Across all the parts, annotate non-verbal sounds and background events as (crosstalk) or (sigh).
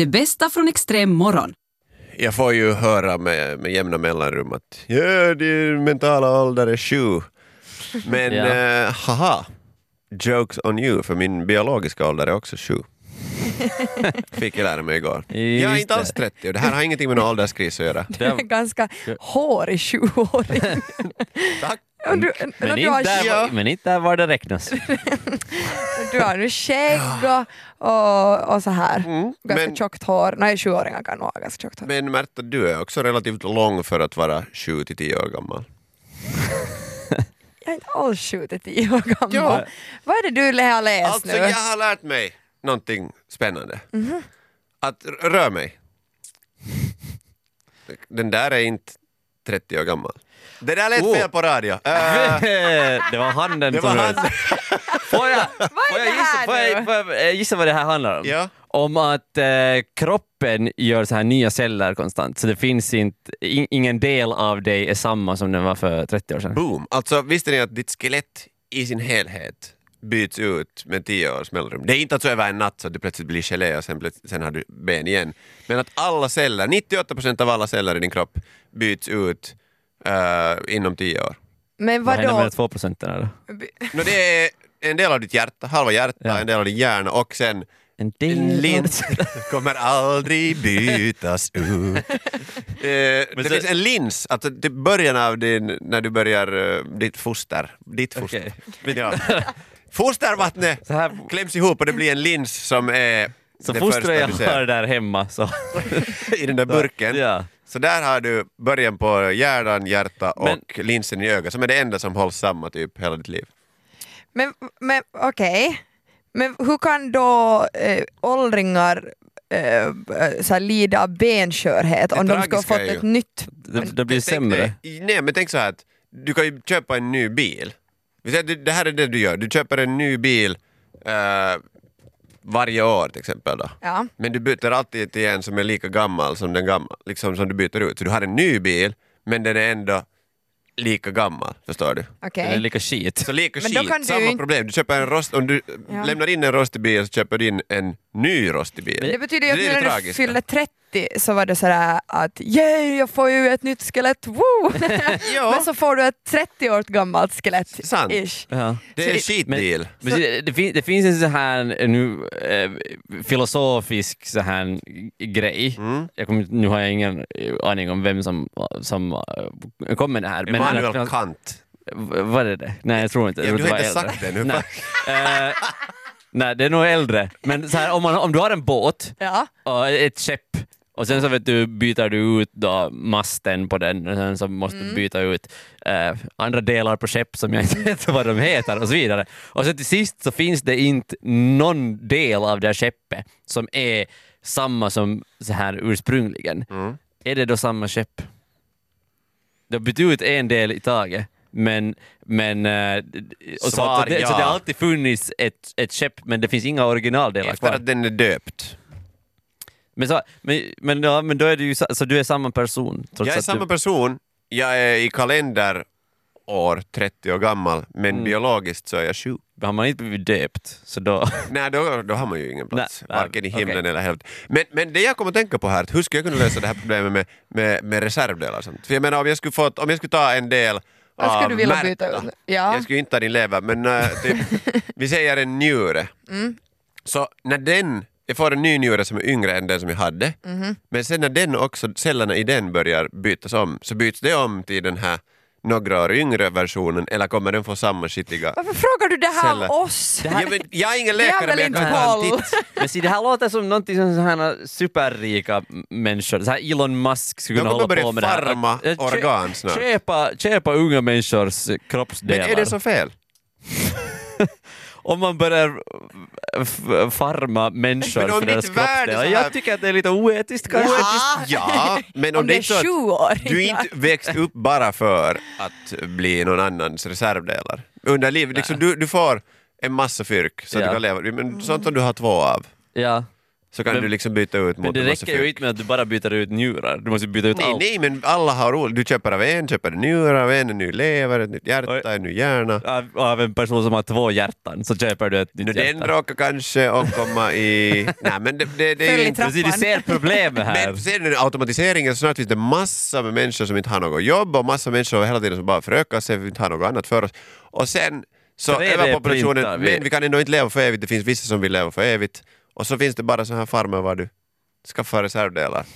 Det bästa från extrem morgon. Jag får ju höra med, med jämna mellanrum att ja, din mentala ålder är sju. Men (laughs) Ja. eh, haha, jokes on you, för min biologiska ålder är också sju. (laughs) Fick jag lära mig igår. jag är Just inte alls det. 30 och det här har ingenting med någon ålderskris att göra. (laughs) Du är ganska hårig sjuåring. Tack! Du, Men inte, har, där, Ja. men inte där var det räknas. du har nu skägg och, och, och så här. Mm, Ganska men- tjockt hår. Nej, sjuåringar kan nog ha ganska tjockt hår. Men Märta, du är också relativt lång för att vara 7 till 10 år gammal. (laughs) Jag är inte alls sju till tio år gammal. Ja. Vad är det du har läst Alltså nu? jag har lärt mig någonting spännande. Mhm. Att r- rör mig. Den där är inte 30 år gammal. Det där lät Oh. fel på radio. Äh, (laughs) det var handen det var som han. Får jag, (laughs) får är jag, det gissa, får, jag, får jag eh, gissa vad det här handlar om? Ja. Om att eh, kroppen gör så här nya celler konstant, så det finns inte, in, ingen del av dig är samma som den var för 30 år sedan. Boom! Alltså visste ni att ditt skelett i sin helhet byts ut med 10 års mellanrum? Det är inte alltså över en natt så att du plötsligt blir gelé och sen, sen har du ben igen. Men att alla celler, 98% av alla celler i din kropp byts ut eh, inom 10 år. Men Vad händer med vadå? de två procenten? Eller? No, det är en del av ditt hjärta, halva hjärta, Ja. en del av din hjärna och sen En del lins (laughs) kommer aldrig bytas ut. (laughs) Eh, det så- finns en lins, alltså till början av din, när du börjar eh, ditt foster, ditt foster. Ja. Fostervattnet Så här, kläms ihop och det blir en lins som är så det fostrar första jag du har ser där hemma. Så. (laughs) i den där burken. Ja. Så där har du början på hjärnan, hjärta och Men- linsen i ögat som är det enda som hålls samma typ hela ditt liv. Men, men okej. Men hur kan då äh, åldringar äh, så här, lida av benskörhet om de ska ha fått ett nytt? Det, det blir sämre. Nej, men tänk så här att du kan ju köpa en ny bil. Det här är det du gör, du köper en ny bil eh, varje år till exempel. Då. Ja. Men du byter alltid till en som är lika gammal som den gamla, liksom som du byter ut. Så du har en ny bil, men den är ändå lika gammal, förstår du? Okay. Den är lika skit. Så lika men skit, samma ju... problem. Du köper en rost, om du ja. lämnar in en rostig bil så köper du in en ny rostig bil. Men det betyder ju att när du fyller 30 90 så var det sådär att yay, jag får ju ett nytt skelett, woo! (laughs) men så får du ett 30 år gammalt skelett. Sant. Ish. Ja. Det är en shit deal. Men, det, det, det, finns en sån här nu, eh, filosofisk så här grej. Mm. Jag kommer, nu har jag ingen aning om vem som, som eh, kom med det här. Immanuel men, Kant. Var det det? Nej, jag tror inte. Ja, du har inte sagt det nu. Nej. Eh, nej, det är nog äldre. Men så här, om, man, om du har en båt ja. och ett skepp och sen så vet du, byter du ut då masten på den och sen så måste du byta ut eh, andra delar på skepp som jag inte (laughs) vet vad de heter och så vidare. Och sen till sist så finns det inte någon del av det här skeppet som är samma som så här ursprungligen. Mm. Är det då samma skepp? Du har bytt ut en del i taget. Men, men eh, och så, Svar så, det, så ja. det har alltid funnits ett, ett skepp men det finns inga originaldelar Efter kvar. att den är döpt. Men, så, men, men, ja, men då är du ju så du är samma person? Trots Jag är att samma du, person, jag är i kalender år 30 år gammal, men Mm. biologiskt så är jag sju. har man inte blivit döpt så då... (laughs) Nej, då, då har man ju ingen plats, Nej, varken i himlen eller helvetet. Men, men det jag kommer att tänka på här, hur skulle jag kunna lösa det här problemet med, med, med reservdelar och sånt? För jag menar, om jag skulle, få, om jag skulle ta en del Vad skulle av du vilja Märta, byta ut? Ja. Jag skulle inte ta din lever, men äh, typ, (laughs) vi säger en njure. Mm. Så när den, jag får en ny njure som är yngre än den som jag hade, Mhm. men sen när den också, cellerna i den börjar bytas om, så byts det om till den här några år yngre versionen, eller kommer den få samma skitiga... Varför frågar du det här Celler. av oss? Ja, men jag är ingen läkare men jag kan ta en titt. (laughs) Men se, det här låter som någonting som sådana superrika människor, så här Elon Musk skulle De kunna kommer hålla börja på med det här. farma Att- att kö- organ snart. Köpa, köpa unga människors eh, Men kroppsdelar. är det så fel? (laughs) Om man börjar farma människor Men om för deras ditt värde kroppsdelar. Jag tycker att det är lite oetiskt kanske. Ja, men om, Om det det är så att år. du inte växt upp bara för att bli någon annans reservdelar. Under livet, liksom, du, du får en massa fyrk så att Ja. du kan leva, men sånt som du har två av. Ja. Så kan Men- du liksom byta ut Men mot det en massa räcker ju inte med att du bara byter ut njurar. Du måste byta ut Nej, allt. nej, men alla har olika. Du köper av en, köper en njurar av en, en ny lever, ett nytt hjärta, Oj. en ny hjärna. Av, av en person som har två hjärtan så köper du ett nytt Nu, den hjärta. råkar kanske att komma i... (laughs) Nej men det, det, det är inte... Du ser problemet (laughs) här. Men ser du automatiseringen så snart finns det massa med människor som inte har något jobb och massa människor hela tiden som bara förökar sig, vi inte har något annat för oss. Och sen så 3D överpopulationen, men vi kan ändå inte leva för evigt, det finns vissa som vill leva för evigt. Och så finns det bara såna här farmer var du skaffar reservdelar.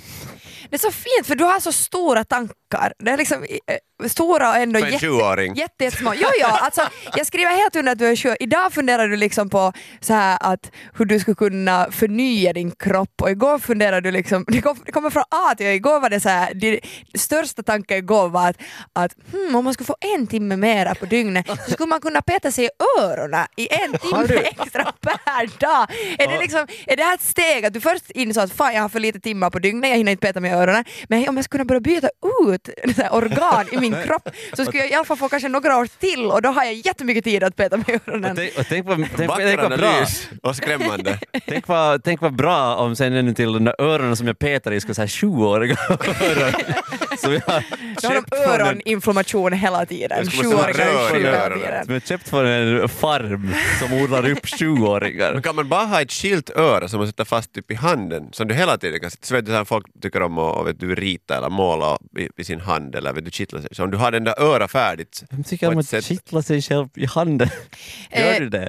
Det är så fint för du har så stora tankar. Det är liksom eh, stora och ändå jätte, 20-åring. jätte, jättesmå. Jo, jo, alltså, jag skriver helt under att du är sju. Idag funderar du liksom på så här att hur du skulle kunna förnya din kropp och igår funderar du liksom, det kom- det kommer från A till. Igår var det så här, din största tanke igår var att, att hmm, om man skulle få en timme mera på dygnet så skulle man kunna peta sig i öronen i en timme extra per dag. Är det, liksom, är det här ett steg att du först insåg att fan jag har för lite timmar på dygnet, jag hinner inte peta mig öronen, men om jag skulle kunna börja byta ut organ i min kropp så skulle jag i alla fall få kanske några år till och då har jag jättemycket tid att peta mig i öronen. Och tänk, och tänk, vad, tänk, tänk vad bra. och skrämmande. Tänk vad, tänk vad bra om sen ännu till de där öronen som jag petar i ska säga sjuåriga (laughs) öron. Så vi har (laughs) Då har de öroninflation hela tiden. Sjuåringar rör är i sjuka hela öronen. tiden. som jag köpt från en farm som odlar upp sjuåringar. Men kan man bara ha ett skilt öra som man sätter fast typ i handen som du hela tiden kan sätta, så vet du så här, folk tycker om att vet du, rita eller måla i, i sin hand eller vet du, kittla sig. Så om du har den där öra färdigt Vem tycker om att sätt- kittla sig själv i handen? Gör Eh, du det?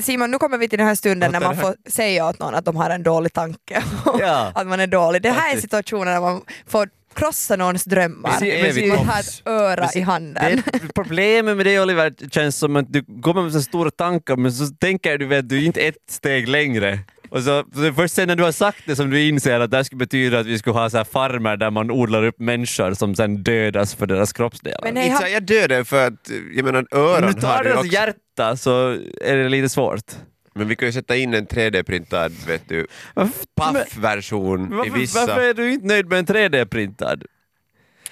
Simon, nu kommer vi till den här stunden när man får säga åt någon att de har en dålig tanke Ja. (laughs) att man är dålig. Det här är situationen när man får krossa någons drömmar Men se- men se- och ha ett öra men se- i handen. Det problemet med det Oliver känns som att du kommer med så stora tankar men så tänker du vet du inte ett steg längre. Och så, så först sen när du har sagt det som du inser att det här skulle betyda att vi skulle ha så här farmer där man odlar upp människor som sen dödas för deras kroppsdelar. Men så jag dödade för att, jag menar Om öron du har tar du deras också. hjärta så är det lite svårt. Men vi kan ju sätta in en 3D-printad vet du, paff-version i vissa. varför är du inte nöjd med en 3D-printad?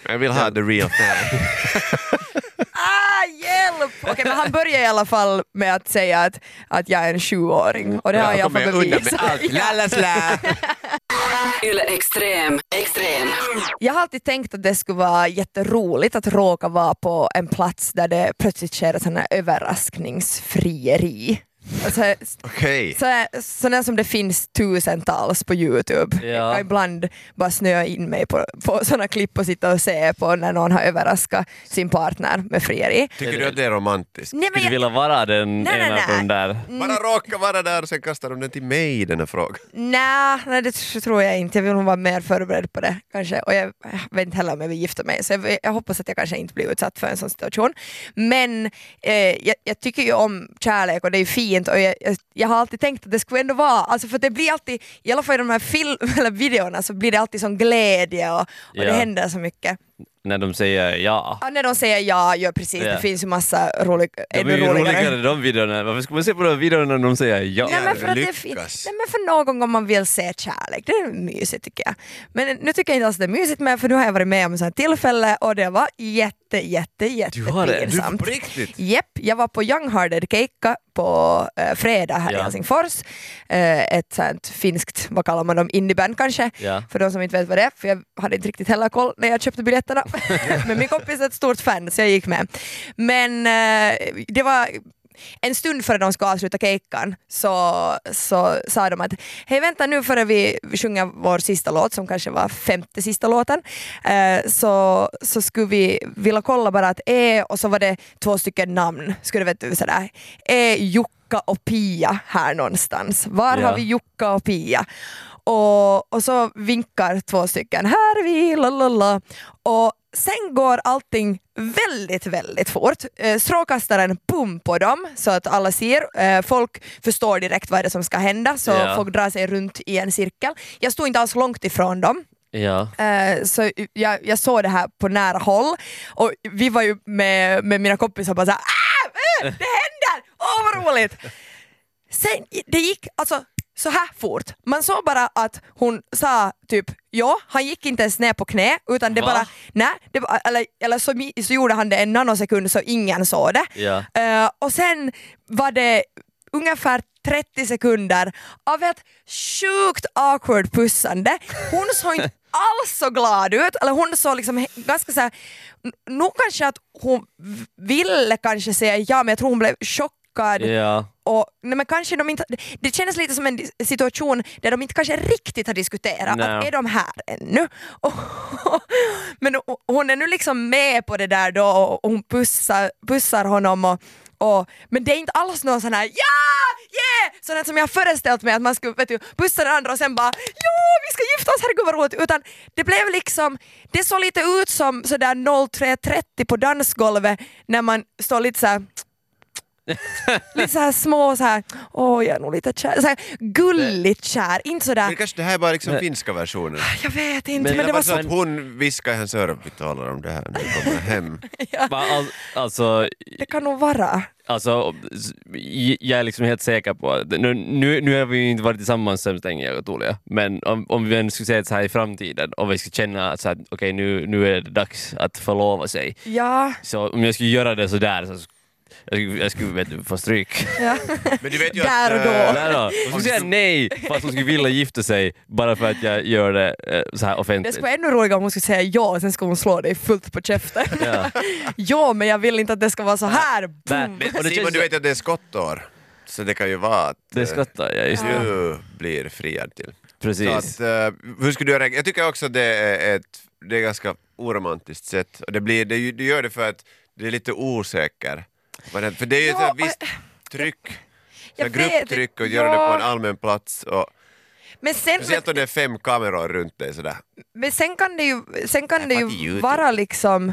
Jag vill ha the real thing. (laughs) Ah, hjälp! Okej, men han börjar i alla fall med att säga att, att jag är en sjuåring och det har jag i alla kommer fall jag la, la. Yle Extrem. Extrem. Jag har alltid tänkt att det skulle vara jätteroligt att råka vara på en plats där det plötsligt sker ett överraskningsfrieri. Alltså, Okej. så, sådana som det finns tusentals på Youtube. Ja. Jag kan ibland bara snöa in mig på, på sådana klipp och sitta och se på när någon har överraskat sin partner med frieri. Tycker du att det är romantiskt? Nej, men Skulle du vilja vara den Nej, nej, ena på nej. den där? Bara råka vara där och sen kastar de den till mig den här frågan. nej, nej, det tr- tror jag inte. Jag vill nog vara mer förberedd på det kanske. Och jag, jag vet inte heller om jag vill gifta mig, så jag, jag hoppas att jag kanske inte blir utsatt för en sån situation. Men eh, jag, jag tycker ju om kärlek och det är fint och jag, jag, jag har alltid tänkt att det skulle ändå vara, alltså för det blir alltid, i alla fall i de här film (laughs) eller videorna så blir det alltid sån glädje och, och det Ja. händer så mycket. När de säger ja. Ja, när de säger ja, ja precis, Ja. det finns ju massa rolig, De ännu är ju roligare. roligare de videorna. Varför ska man se på de videorna när de säger ja? Nej men, för att det är lyckas. Nej men för någon gång man vill se kärlek, det är mysigt tycker jag. Men nu tycker jag inte alls det är mysigt med för nu har jag varit med om sådana tillfälle och det var jätte jätte jätte Du har det? Du- pinsamt. På riktigt? Jepp, jag var på Young Hearted Keikka på eh, fredag här i Ja. Helsingfors. Eh, ett sånt finskt, vad kallar man dem, indieband kanske? Ja. För de som inte vet vad det är, för jag hade inte riktigt heller koll när jag köpte biljetterna. (laughs) Men min kompis är ett stort fan så jag gick med. Men eh, det var en stund före de skulle avsluta kejkan så, så sa de att hej vänta nu före vi sjunger vår sista låt som kanske var femte sista låten eh, så, så skulle vi vilja kolla bara att E och så var det två stycken namn, skulle vet du sådär, är Jukka och Pia här någonstans? Var Ja. har vi Jukka och Pia? Och, och så vinkar två stycken, här är vi, lalala. Och sen går allting väldigt, väldigt fort. Eh, strålkastaren pum på dem så att alla ser. Eh, folk förstår direkt vad det är som ska hända så Ja. folk drar sig runt i en cirkel. Jag stod inte alls långt ifrån dem. Ja. Eh, så jag, jag såg det här på nära håll och vi var ju med, med mina kompisar bara såhär ah, det händer! Åh vad roligt! (laughs) Sen, det gick alltså så här fort. Man såg bara att hon sa typ ja, han gick inte ens ner på knä utan det Va? bara, nej, det eller, eller så, så gjorde han det en nanosekund så ingen såg det. Ja. Eh, och sen var det ungefär 30 sekunder av ett sjukt awkward pussande. Hon såg inte (laughs) alls så glad ut, eller hon såg liksom ganska såhär, nog kanske att hon ville kanske säga ja men jag tror hon blev chockad Ja. Och nej, men kanske de inte, det kändes lite som en situation där de inte kanske riktigt har diskuterat Nej. att är de här ännu? (laughs) Och, men ho- hon är nu liksom med på det där då och hon pussar, pussar honom och, och, men det är inte alls någon sån här ja, yeah! Sånt som jag föreställt mig att man skulle vet du, pussa den andra och sen bara ja, vi ska gifta oss, herregud vad roligt. Utan det blev liksom, det såg lite ut som sådär 03.30 på dansgolvet när man står lite såhär (laughs) lite så här små så här, åh jag är nog lite kär, så här, gulligt kär, inte sådär, Men kanske det här är bara liksom finska versionen. jag vet inte Men men, det var så att hon viskar i hans öra, vi talar om det här när vi kommer hem. (laughs) Va, All, alltså, det kan nog vara. alltså, jag är liksom helt säker på att nu, nu, nu har vi ju inte varit tillsammans så länge jag och Tulia, men om, om vi skulle säga så här i framtiden och vi skulle känna att okej nu, nu är det dags att förlova sig, Ja, så om jag skulle göra det så där så jag skulle, jag skulle vet du, få stryk. ja. Men du vet ju Där och då. äh, Nej då. Hon skulle säga nej fast hon skulle vilja gifta sig bara för att jag gör det eh, så här Det offentligt. skulle vara ännu roligare om hon skulle säga ja och sen skulle hon slå dig fullt på käften. Ja. (laughs) ja men jag vill inte att det ska vara så här. Nej, men- och det Simon, känns, du vet ju att det är skottår. Så det kan ju vara att det skottar jag just nu. du blir friad till. Så Precis. att, äh, hur skulle du göra? Jag tycker också att det är ett det är ganska oromantiskt sätt. Och det blir, det, du gör det för att det är lite osäker. Vad det- För det är ju Ja, ett visst tryck. Så grupptryck och göra det ja. på en allmän plats. Och, Men sen, speciellt om det är fem kameror runt dig sådär. men sen kan det ju, sen kan det ju vara liksom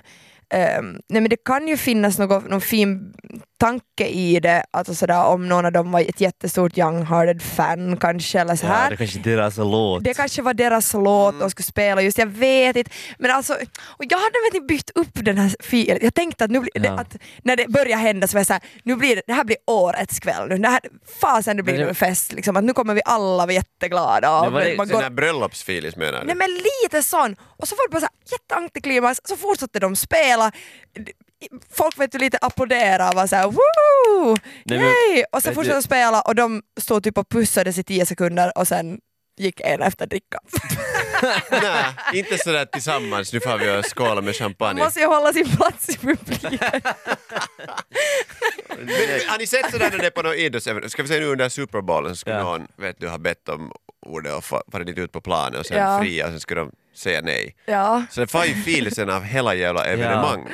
ehm, nej men det kan ju finnas något, någon fin tanke i det, alltså sådär, om någon av dem var ett jättestort Young-hearted fan kanske eller så Ja, här. det kanske är deras låt. Det kanske var deras låt de skulle spela just, jag vet inte. Men alltså, och jag hade inte bytt upp den här filen. Jag tänkte att, nu det, Ja. att när det börjar hända så var jag såhär, nu blir det, det här blir årets kväll nu. Det här, fasen det blir det- en fest liksom, att nu kommer vi alla vara jätteglada. Och var det- man Sån går, här bröllopsfilis menar du? nej men lite sån. Och så var det bara såhär jätteantiklimax, så fortsatte de spela. Folk vet du lite applådera och var såhär woo! Nej, men- Yay! Och så vet fortsatte de spela och de stod typ och pussades i tio sekunder och sen gick en efter dricka. (laughs) Nej, inte sådär tillsammans, nu får vi och skåla med Man champagne. måste ju hålla sin plats i publiken. Men, har ni sett sådär när det är på något idrottsevenemang, ska vi säga nu under Super Bowlen så skulle Ja. någon vet du, ha bett om ordet och fa- farit dit ut på planen och sen Ja. fria och sen skulle de säga nej. Ja. Så det får ju filsen av hela jävla evenemanget.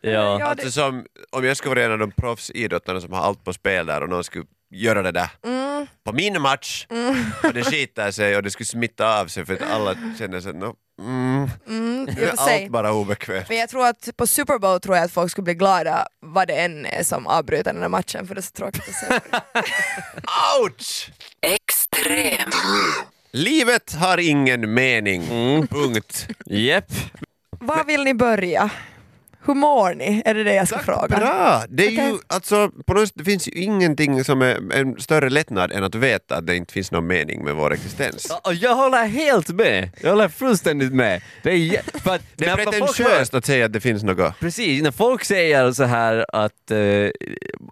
Ja. Ja, Alltså som, om jag skulle vara en av de proffsidrottarna som har allt på spel där och någon skulle göra det där mm, på min match och det skiter sig och det skulle smitta av sig för att alla känner sig no, mm, mm, nu är sig. allt bara obekvämt. Men jag tror att på Super Bowl tror jag att folk skulle bli glada vad det än är som avbryter den här matchen för det är så tråkigt att se. (laughs) Ouch! Extrem. Livet har ingen mening, Mm. punkt. Jepp. Var vill ni börja? Hur mår ni? Är det det jag ska fråga? Bra! Det, är ju, Okej. alltså, på något, sätt, det finns ju ingenting som är en större lättnad än att veta att det inte finns någon mening med vår existens. Jag håller helt med. Jag håller fullständigt med. Det är, för att Det är pretentiöst att säga att det finns något. Precis, när folk säger så här att, eh,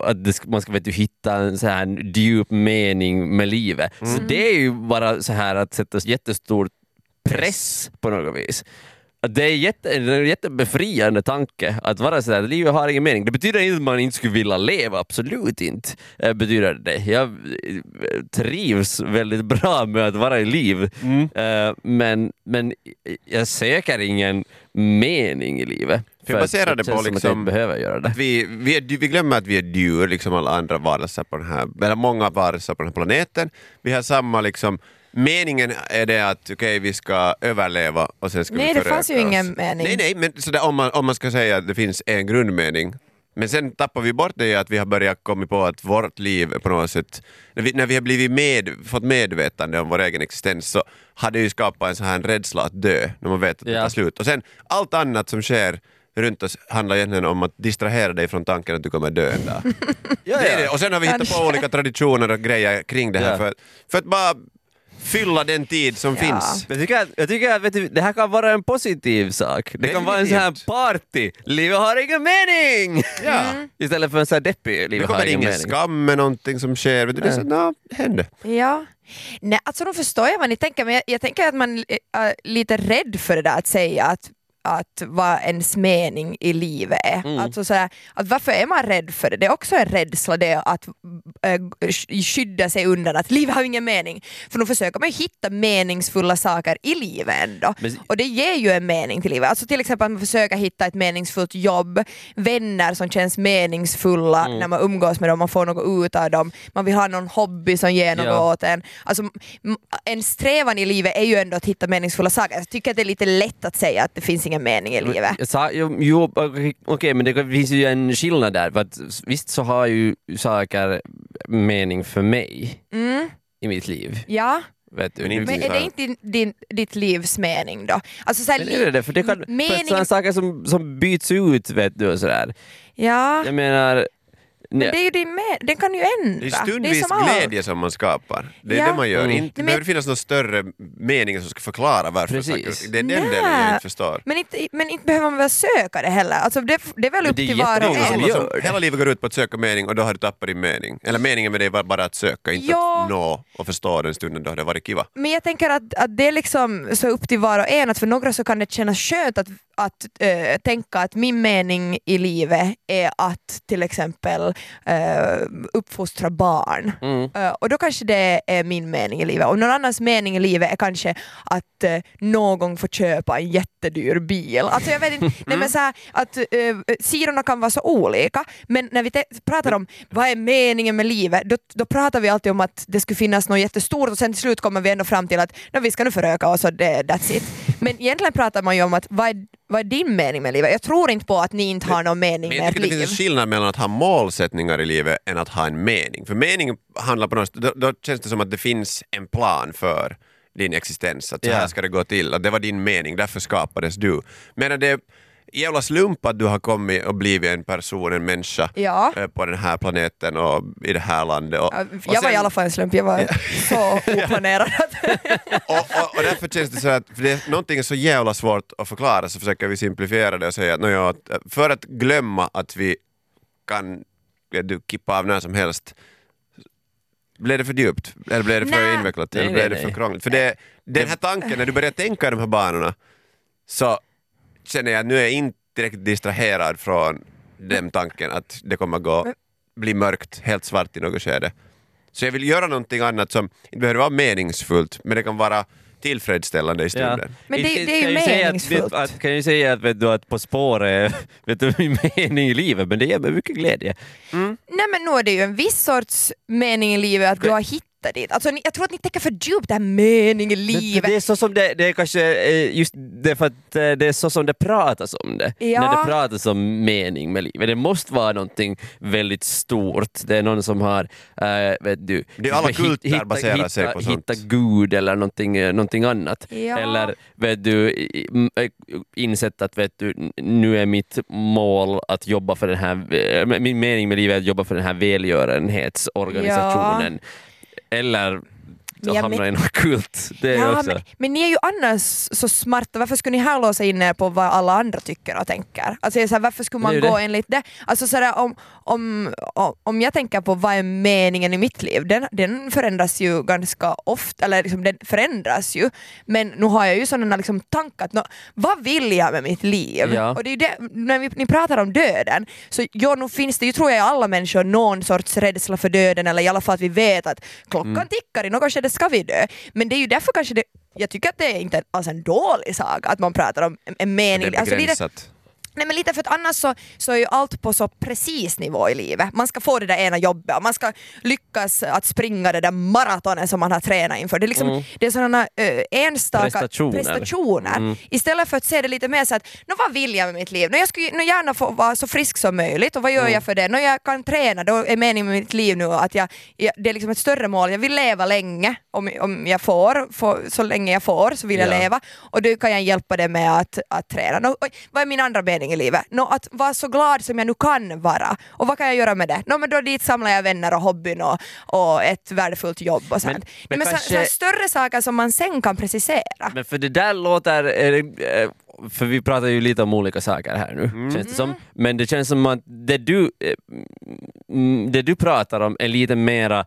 att det ska, man ska vet du, hitta en så här djup mening med livet, så det är ju bara så här att sätta jättestor press på något vis. Att Det är, jätte, det är en jättebefriande tanke att vara sådär, livet har ingen mening. Det betyder inte att man inte skulle vilja leva, absolut inte. Eh, betyder det. Jag eh, trivs väldigt bra med att vara i liv, Eh, men, men jag söker ingen mening i livet. För jag baserar att det på som att liksom- det. Att vi, vi, är, vi glömmer att vi är djur, liksom alla andra varelser på den här, eller många varelser på den här planeten. Vi har samma liksom, meningen är det att okej vi ska överleva och sen ska Nej, vi det föröka fanns ju oss. ingen mening. Nej, nej, men sådär, om, man, om man ska säga att det finns en grundmening men sen tappar vi bort det att vi har börjat komma på att vårt liv på något sätt, när vi, när vi har blivit med, fått medvetande om vår egen existens så har det ju skapat en sån här rädsla att dö, när man vet att det Ja. tar slut. Och sen allt annat som sker runt oss handlar egentligen om att distrahera dig från tanken att du kommer dö en dag. (laughs) Ja, Det är det. Och sen har vi hittat på olika traditioner och grejer kring det här Ja. för, för att bara fylla den tid som Ja. finns. Jag tycker, att, jag tycker att vet du, det här kan vara en positiv sak. Det kan vara en sån här Definitivt. party, livet har ingen mening! Ja. (laughs) Istället för en sån här deppig, Det livet har kommer ingen ingen mening. skam med någonting som sker. Vet du, det är så, no, det händer. Ja. Nej, alltså då förstår jag vad ni tänker, men jag, jag tänker att man är lite rädd för det där att säga att att vad ens mening i livet är. Mm. Alltså så här, att varför är man rädd för det? Det är också en rädsla det att äh, skydda sig undan att livet har ingen mening. För då försöker man ju hitta meningsfulla saker i livet ändå. Men- Och det ger ju en mening till livet. Alltså till exempel att man försöker hitta ett meningsfullt jobb, vänner som känns meningsfulla Mm. när man umgås med dem, man får något ut av dem, man vill ha någon hobby som ger något Ja. åt en. Alltså, en strävan i livet är ju ändå att hitta meningsfulla saker. Jag tycker att det är lite lätt att säga att det finns ingen mening i livet. Jag sa, jo, jo, okej, okej, men det finns ju en skillnad där. För att, visst så har ju saker mening för mig Mm, i mitt liv. ja, Vet du? Men inte men är det inte din, din, ditt livs mening då? Alltså, så här, Men är det det? För det kan, för att meningen- sådana saker som, som byts ut vet du och sådär. Ja, Jag menar... men det är ju din med, den kan ju ändra. Det är stundvis som allt. glädje som man skapar. Det är Ja. det man gör. Mm. Inte men- behöver det finnas någon större mening som ska förklara varför Precis. Det är den Nej. delen jag inte förstår. Men inte, men inte behöver man väl söka det heller. Alltså det, det är väl upp det är till var och som en. Som, det. hela livet går ut på att söka mening och då har du tappat din mening. Eller meningen med det var bara att söka, inte Ja. att nå och förstå den stunden då har det varit kiva. Men jag tänker att, att det är liksom så upp till var och en att för några så kan det kännas skönt att, att eh, tänka att min mening i livet är att till exempel eh, uppfostra barn. Mm. Eh, och då kanske det är min mening i livet. Och någon annans mening i livet är kanske att eh, någon får köpa en jättedyr bil. Alltså jag vet inte, (laughs) nej men så här, att eh, sidorna kan vara så olika men när vi pratar om vad är meningen med livet då, då pratar vi alltid om att det skulle finnas något jättestort och sen till slut kommer vi ändå fram till att "Nå, vi ska nu föröka oss och det, that's it. Men egentligen pratar man ju om att vad är, vad är din mening med livet? Jag tror inte på att ni inte har någon mening Men med jag ert tycker det liv. finns en skillnad mellan att ha målsättningar i livet än att ha en mening. För mening handlar på något sätt, då, då känns det som att det finns en plan för din existens. Att så här ska det gå till. Att det var din mening, därför skapades du. Men det är jävla slump att du har kommit och blivit en person, en människa Ja. eh, på den här planeten och i det här landet. Och, Ja, och Jag var sen- i alla fall en slump, jag var så oplanerad. (laughs) och, och, och därför känns det så att för det är någonting så jävla svårt att förklara så försöker vi simplifiera det och säga att, nåja, att eh, för att glömma att vi kan vet du, kippa av när som helst blev det för djupt? Eller blev det för Nej. invecklat? Eller nej, blev det för krångligt? För det, den här tanken, när du börjar tänka i de här banorna så känner jag att nu är jag inte direkt distraherad från den tanken att det kommer gå bli mörkt, helt svart i något skede. Så jag vill göra någonting annat som inte behöver vara meningsfullt men det kan vara tillfredsställande i stunden. Men det- det är ju kan säga att- meningsfullt. Att, kan ju säga att, vet du, att På spåret (laughs) vet du, min mening i livet, men det ger mig mycket glädje. Nej men nu är det ju en viss sorts mening i livet att du har hittat dit. Alltså, ni- jag tror att ni tänker för djupt, det här mening i livet. Det är så som det, det är kanske eh, just det för att eh, det är så som det pratas om det. Ja. När det pratas om mening med livet. Det måste vara någonting väldigt stort. Det är någon som har, äh, vet du, Det är alla hit- kulter hitta- baserar hitta, sig på sånt. Hitta Gud eller någonting, någonting annat. Ja. Eller vet du, insett att vet du, nu är mitt mål att jobba för den här, min mening med livet är att jobba för den här välgörenhetsorganisationen. Eller men jag hamna men- i något kult. Det är Ja, också. men, men ni är ju annars så smarta, varför skulle ni här låsa in er på vad alla andra tycker och tänker? Alltså, så här, varför skulle man gå det. enligt det? Alltså, så där, om, om, om- jag tänker på vad är meningen i mitt liv, den, den förändras ju ganska ofta, eller liksom, den förändras ju, men nu har jag ju sådana liksom, tankar, att nå, vad vill jag med mitt liv? Ja. Och det är det, när vi, ni pratar om döden, så ja, nu finns det ju tror jag i alla människor någon sorts rädsla för döden, eller i alla fall att vi vet att klockan Mm. tickar, i något skede ska vi dö. Men det är ju därför kanske det, jag tycker att det är inte alls en dålig sak att man pratar om en- en mening. Det är Alltså, begränsat. Nej men lite för att annars så, så är ju allt på så precis nivå i livet. Man ska få det där ena jobbet och man ska lyckas att springa det där maratonet som man har tränat inför. Det är, liksom, det är sådana äh, enstaka Prestationer. prestationer. Mm. Istället för att se det lite mer så att, nå, vad vill jag med mitt liv? Nå, jag skulle nå, gärna få vara så frisk som möjligt och vad gör Mm. jag för det? Nå, jag kan träna, då är meningen med mitt liv nu att jag, jag, det är liksom ett större mål. Jag vill leva länge om, om jag får, får, så länge jag får så vill jag Ja. leva och då kan jag hjälpa det med att, att träna. Nå, vad är min andra mening mening i livet? Nå, att vara så glad som jag nu kan vara. Och vad kan jag göra med det? Nå, men då dit samlar jag vänner och hobbyn och, och ett värdefullt jobb och sånt. Men- Men, men så, kanske- så här större saker som man sen kan precisera. Men för det där låter... det, eh, För vi pratar ju lite om olika saker här nu, Mm. känns det som. Men det känns som att det du, eh, mm, det du pratar om är lite mera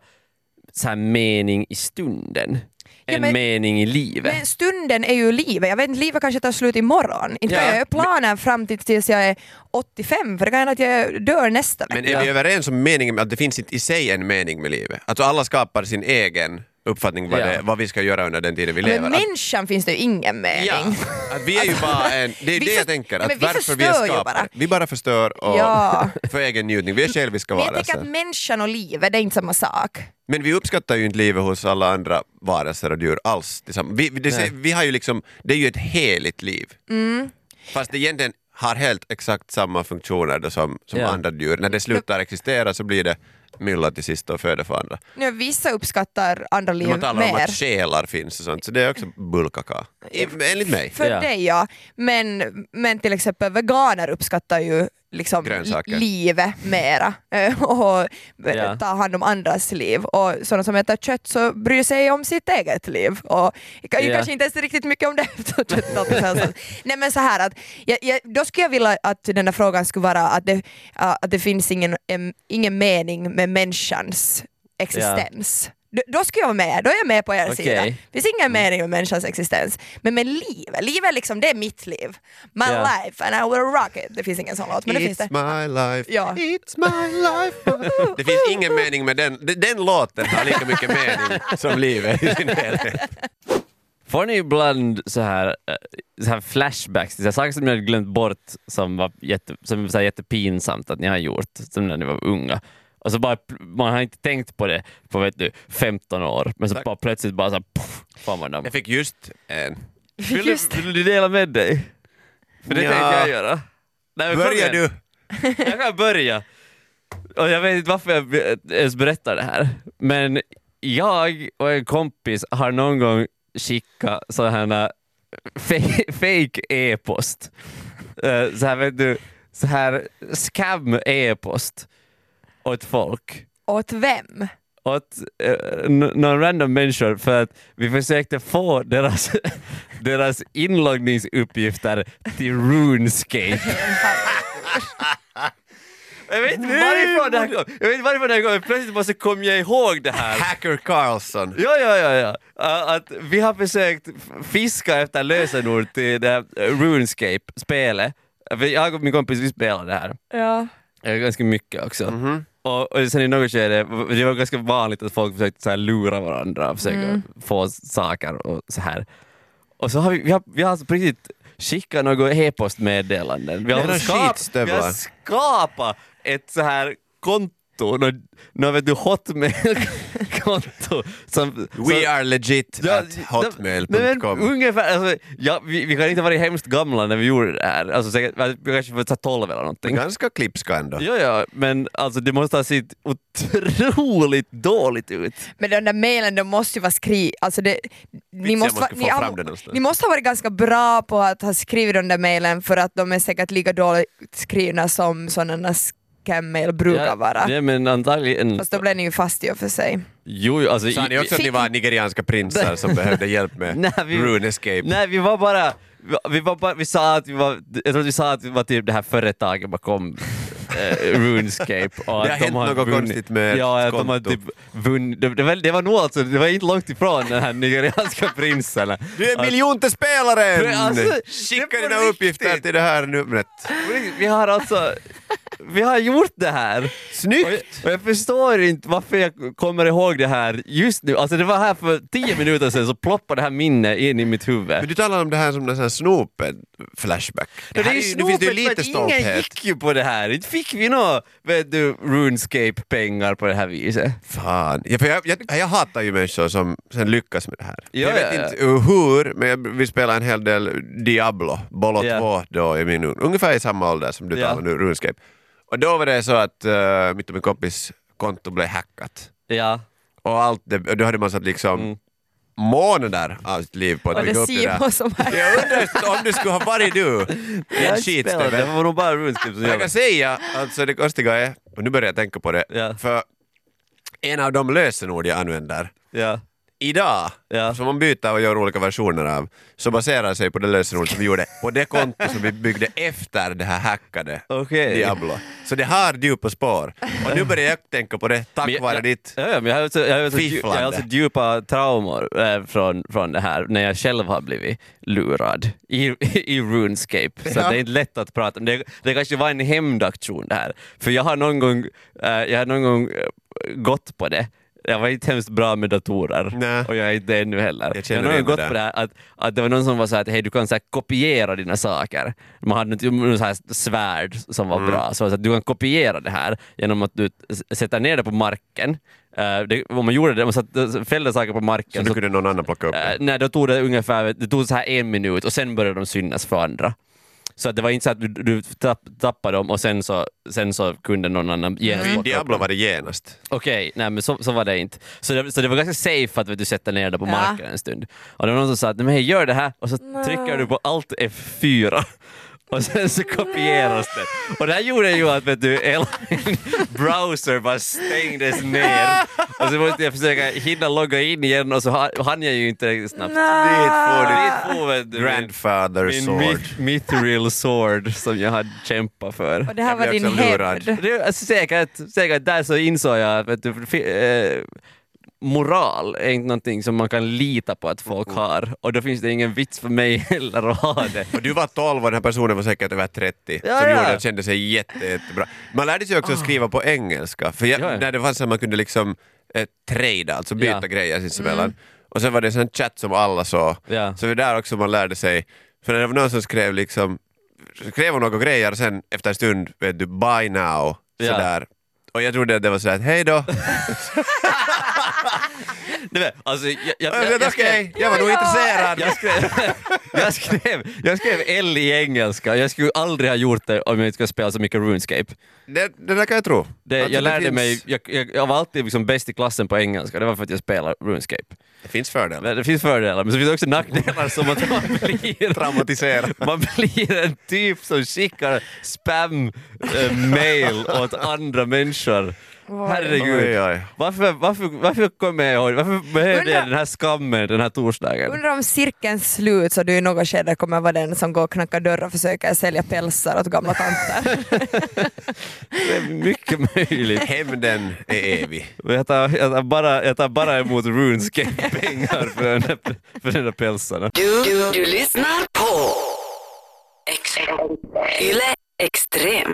så mening i stunden. Ja, än men- mening i livet. Men stunden är ju livet. Jag vet inte, livet kanske tar slut imorgon. Inte Ja. kan jag göra planer fram till tills jag är 85 för det kan hända att jag dör nästa Men vecka. är vi överens om meningen att det finns inte i sig en mening med livet? Alltså alla skapar sin egen uppfattning vad, Ja. det, vad vi ska göra under den tiden vi Men lever. Att- människan finns det ju ingen mening. Ja, att vi är ju bara en, det är Vi det jag tänker, men att vi varför vi är skapade. bara. Vi bara förstör och Ja. (laughs) för egen njutning. Vi är själviska Men jag tänker varelser. att människan och livet, det är inte samma sak. Men vi uppskattar ju inte livet hos alla andra varelser och djur alls. Vi, det, vi har ju liksom, det är ju ett heligt liv. Mm. Fast det egentligen har helt exakt samma funktioner som, som Ja. andra djur. När det slutar existera så blir det mylla till sist och föda för andra. Nu, vissa uppskattar andra liv Man talar om mer. att själar finns och sånt, så det är också bullkaka. I- Enligt mig. För Ja. dig ja, men, men till exempel veganer uppskattar ju liksom Grönsaker. livet mera (laughs) eh, och Ja. tar hand om andras liv. Och sådana som äter kött så bryr sig om sitt eget liv. Och kan- Ja. kanske inte ens riktigt mycket om det. (laughs) Nej men så här att, jag, jag, då skulle jag vilja att den här frågan skulle vara att det, att det finns ingen, ingen mening med människans existens. Då, då skulle jag vara med, då är jag med på er Okej. sida. Det finns ingen mening med människans existens. Men med livet, livet är liksom, det är mitt liv. My Ja. life and I will rock it. Det finns ingen sån låt, men det finns It's det. my life, Ja. it's my life. (laughs) Det finns ingen mening med den. Den- låten har lika mycket mening som livet i sin helhet. Får ni ibland så här, eh, så här flashbacks till så här saker som ni hade glömt bort som var jätte, som var jättepinsamt att ni har gjort, som när ni var unga? Och så bara, man har inte tänkt på det på vet du, 15 år, men så Tack. bara plötsligt bara så här, puff, man dem. Jag fick just en. Vill du, Just vill du dela med dig? För det Ja. tänkte jag göra. Nej, Börja du. Jag kan börja. Och jag vet inte varför jag ens berättar det här, men jag och en kompis har någon gång skickat sådana fake e-post. Eh, Så här vet du, så här scam e-post åt folk. Åt vem? Åt uh, någon random människor för att vi försökte få deras, (laughs) deras inloggningsuppgifter till RuneScape. (laughs) Jag vet inte varifrån det här kom. Jag vet inte varifrån det här kom. men Plötsligt bara så kom jag ihåg det här. Hacker Carlson. Ja, ja, ja, ja. Uh, Att vi har försökt fiska efter lösenord till det här RuneScape-spelet. För Jag och min kompis vi spelar det här. Ja. Eh, Ganska mycket också. Mhm. Och, och sen i något skede, det var ganska vanligt att folk försökte så här lura varandra och försöka få saker och så här. Och så har vi, vi har, vi har alltså på riktigt skickat några e-postmeddelanden. Vi har, Jävla skap, vi har skapat ett så här konto, något, något vet du, hotmail-konto. Som, We are legit Ja, at hotmail.com. ungefär, alltså, ja, vi, vi kan inte ha varit hemskt gamla när vi gjorde det här. Alltså, säkert, vi kanske var så här 12 eller någonting. Ganska klipska ändå. Ja, ja, men alltså det måste ha sett otroligt dåligt ut. Men den där mailen, de måste ju vara skri... Alltså det, ni, måste, va- ni, har- ni måste ha varit ganska bra på att ha skrivit de där mailen för att de är säkert lika dåligt skrivna som sådana scam-mail brukar vara. Ja, men antagligen... Fast då blev ni ju fast i och för sig. Jo, jo, alltså... Sa ni också att ni var nigerianska prinsar som (laughs) behövde hjälp med Nej, vi- RuneScape? Nej, vi var bara... Vi, var bara, vi sa att vi var, jag tror att vi sa att vi var typ det här företaget bakom eh, RuneScape. Och Det har hänt något vunnit- konstigt med Ja, att de har typ vunnit. Det, det, var, det var nog alltså, det var inte långt ifrån den här nigerianska (laughs) prinsen. Du är miljonte spelaren! Alltså, Skicka dina riktigt. uppgifter till det här numret. Vi har alltså... Vi har gjort det här. Och Snyggt! jag, och jag förstår inte varför jag kommer ihåg det här just nu. Alltså det var här för tio minuter sedan så ploppade det här minnet in i mitt huvud. Men du talar om det här som en sån här snopen-flashback. Här det är ju- finns det lite ingen gick ju på det här. Inte fick vi några vet du, RuneScape-pengar på det här viset. Fan. Ja, för jag, jag, jag hatar ju människor som sen lyckas med det här. Ja, jag vet ja, ja. inte hur, men jag vill spela en hel del Diablo, Bolo Ja. 2 då i min ungefär i samma ålder som du talar nu, RuneScape. Och då var det så att uh, mitt och min kompis konto blev hackat. Ja. Och allt det, och då hade man satt liksom Mm. månader av sitt liv på att det bygga är upp det där. Som är... Jag undrar om du skulle ha varit du ett spelar det, det var nog bara RuneScape som Jag kan säga, alltså det konstiga är, och nu börjar jag tänka på det, Ja. för en av de lösenord jag använder Ja. Idag, Ja. som man byter och gör olika versioner av, så baserar sig på det lösenord som vi gjorde på det konto som vi byggde efter det här hackade Okej. Diablo. Så det har djupa spår. Och nu börjar jag tänka på det tack jag- vare jag- ditt... Ja, ja, men jag har alltså, jag har alltså, jag har Fifflande. alltså djupa traumor eh, från, från det här när jag själv har blivit lurad i, i RuneScape. Så Ja. det är inte lätt att prata om. Det, det kanske var en hämndaktion det här. För jag har någon gång, eh, jag har någon gång eh, gått på det. Jag var inte hemskt bra med datorer Nej. och jag är inte ännu heller. Jag känner har gång det gått där. på det här att, att det var någon som var så här att hej du kan så här kopiera dina saker. Man hade något- så här svärd som var Mm. bra, så att du kan kopiera det här genom att du sätter ner det på marken. Eh, det, om man gjorde det, man satte, fällde saker på marken, så, kunde någon annan plocka upp eh, det. nej, då tog det ungefär det tog så här en minut och sen började de synas för andra. Så att det var inte så att du, du tapp, tappade dem och sen så, sen så kunde någon annan genast I plocka upp Diablo var det genast. Okej, nej men så, så var det inte. Så det, så det var ganska safe att vet du, sätta ner det på Ja. marken en stund. Och det var någon som sa att nej, men hej, gör det här och så trycker du på allt F4 och sen så kopieras det. Och det här gjorde ju att vet du, hela min browser bara stängdes ner och så måste jag försöka hinna logga in igen och så ha- hann jag ju inte riktigt snabbt. Dit får du Grandfather min sword. myth- mithril sword som jag hade kämpat för. Och det här Jag var din hämnd. Det, alltså, säkert, säkert där så insåg jag att vet du, eh, moral är inte någonting som man kan lita på att folk har och då finns det ingen vits för mig (laughs) heller att ha det. Och du var 12 och den här personen var säkert över 30 Ja, som ja. gjorde att kände sig jätte, jättebra. Man lärde sig också att skriva på engelska, för jag, Ja, ja. när det fanns att man kunde liksom eh, trada, alltså byta Ja. grejer sinsemellan. Och sen var det en chatt som alla såg. Ja. Så det där också man lärde sig, för när det var någon som skrev liksom skrev några grejer och sen efter en stund vet du buy now sådär. Och jag trodde att det var sådär hej då. (laughs) (laughs) Vet, alltså, jag, jag, Jag, jag, Okej, jag var nog intresserad. jag, skrev, (laughs) jag, skrev, jag skrev L i engelska, jag skulle aldrig ha gjort det om jag inte skulle spela så mycket RuneScape. Det, det där kan jag tro. Det, Alltså, jag lärde finns, mig, jag, jag, jag var alltid liksom bäst i klassen på engelska, det var för att jag spelade RuneScape. Det finns fördelar. Men det finns fördelar, men så finns det också nackdelar som att man blir Traumatiserad. (laughs) Man blir en typ som skickar spam-mail åt andra människor. Herregud. Oj, oj. Varför, varför, varför kommer jag ihåg Varför behövde jag den här skammen den här torsdagen? Undrar om cirkeln slut så du i något skede kommer vara den som går och knackar dörr och försöker sälja pälsar åt gamla tanter. (laughs) Det är (laughs) mycket möjligt. Hämnden är evig. Jag tar, jag tar, bara, jag tar bara emot RuneScape-pengar för, den där- för de där pälsarna. Du, du, du lyssnar på Ex- Extrem.